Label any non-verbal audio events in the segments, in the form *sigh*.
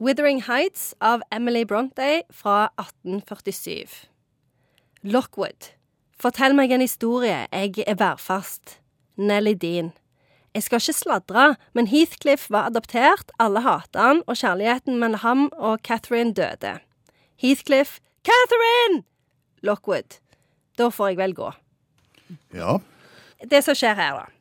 'Withering Heights' av Emily Brontë fra 1847. Lockwood. Fortell meg en historie, jeg er værfast. Nelly Dean. Jeg skal ikke sladre, men Heathcliff var adoptert, alle hatet han, og kjærligheten mellom ham og Catherine døde. Heathcliff Catherine! Lockwood. Da får jeg vel gå. Ja. Det som skjer her, da,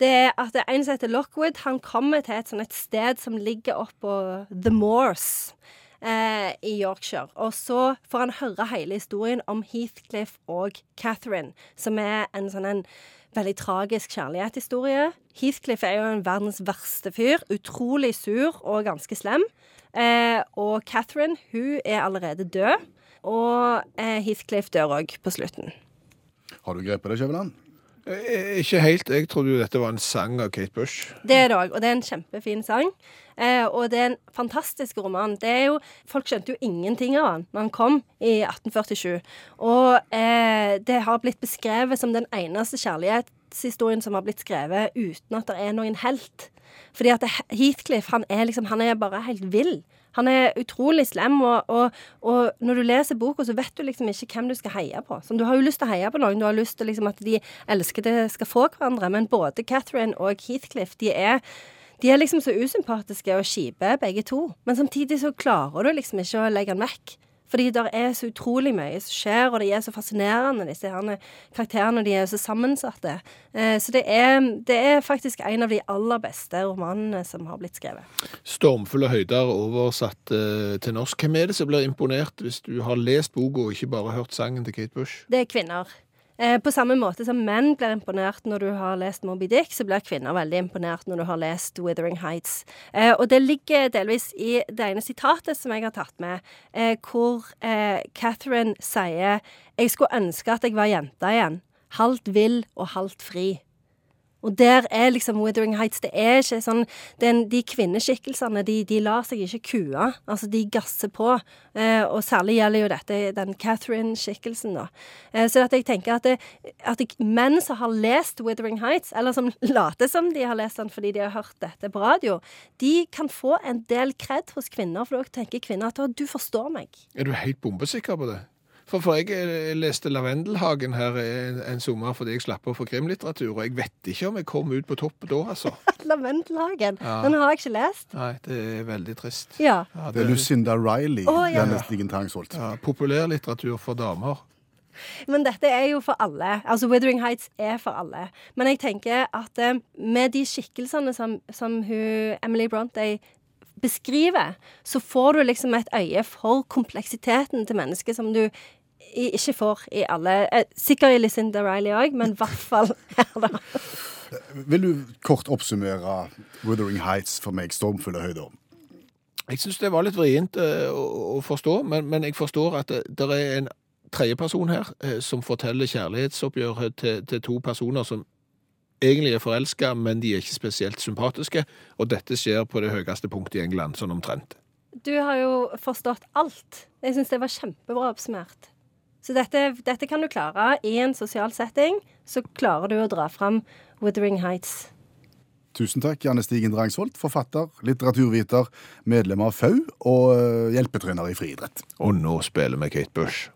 det er at en som heter Lockwood, han kommer til et sånt et sted som ligger oppå The Moors eh, i Yorkshire. Og så får han høre hele historien om Heathcliff og Catherine, som er en sånn en veldig tragisk kjærlighetshistorie. Heathcliff er jo en verdens verste fyr. Utrolig sur og ganske slem. Eh, og Catherine, hun er allerede død. Og eh, Heathcliff dør òg på slutten. Har du grepet det, Skjæveland? Eh, Ikke helt. Jeg trodde jo dette var en sang av Kate Bush. Det er det òg, og det er en kjempefin sang. Eh, og det er en fantastisk roman. Det er jo, Folk skjønte jo ingenting av han når han kom i 1847. Og eh, det har blitt beskrevet som den eneste kjærlighetshistorien som har blitt skrevet uten at det er noen helt. Fordi at Heathcliff han er liksom, han er bare helt vill. Han er utrolig slem, og, og, og når du leser boka, så vet du liksom ikke hvem du skal heie på. Som du har jo lyst til å heie på noen, du har lyst til liksom at de elskede skal få hverandre, men både Catherine og Heathcliff, de er de er liksom så usympatiske og kjipe, begge to. Men samtidig så klarer du liksom ikke å legge den vekk. Fordi det er så utrolig mye som skjer, og de er så fascinerende, disse herne karakterene. De er så sammensatte. Eh, så det er, det er faktisk en av de aller beste romanene som har blitt skrevet. Stormfulle høyder oversatt eh, til norsk. Hvem er det som blir imponert hvis du har lest boka og ikke bare hørt sangen til Kate Bush? Det er kvinner. Eh, på samme måte som menn blir imponert når du har lest Moby Dick, så blir kvinner veldig imponert når du har lest Withering Heights. Eh, og det ligger delvis i det ene sitatet som jeg har tatt med, eh, hvor Catherine sier Jeg skulle ønske at jeg var jenta igjen. Halvt vill og halvt fri. Og der er liksom Withering Heights Det er ikke sånn den, De kvinneskikkelsene, de, de lar seg ikke kue. Altså, de gasser på. Eh, og særlig gjelder jo dette den Catherine-skikkelsen, da. Eh, så jeg tenker at, det, at det, menn som har lest Withering Heights, eller som *laughs* later som de har lest den fordi de har hørt dette på radio, de kan få en del kred hos kvinner, for da tenker kvinner at du forstår meg. Er du helt bombesikker på det? For, for jeg eh, leste Lavendelhagen her en, en sommer fordi jeg slapp å få krimlitteratur, og jeg vet ikke om jeg kom ut på topp da, altså. *laughs* Lavendelhagen. Ja. Den har jeg ikke lest. Nei, det er veldig trist. Ja. Ja, Det er Lucinda Riley, oh, ja. Janne Stigen Tangsholt. ja, populærlitteratur for damer. Men dette er jo for alle. Altså Withering Heights er for alle. Men jeg tenker at eh, med de skikkelsene som, som hun, Emily Brontë beskriver, så får du liksom et øye for kompleksiteten til mennesket som du ikke får i alle eh, Sikkert i Lucinda Riley òg, men i hvert fall her, da. Vil du kort oppsummere Wuthering Heights for meg, stormfulle høyder? Jeg syns det var litt vrient eh, å, forstå, men, men jeg forstår at det, det er en tredjeperson her eh, som forteller kjærlighetsoppgjøret til, til to personer som egentlig er forelska, men de er ikke spesielt sympatiske. Og dette skjer på det høyeste punktet i England, sånn omtrent. Du har jo forstått alt. Jeg syns det var kjempebra oppsummert. Så dette, dette kan du klare i en sosial setting. Så klarer du å dra fram Withering Heights. Tusen takk, Janne Stigen Drangsvold, forfatter, litteraturviter, medlem av FAU og eh, hjelpetrener i friidrett. Og nå spiller vi Kate Bush.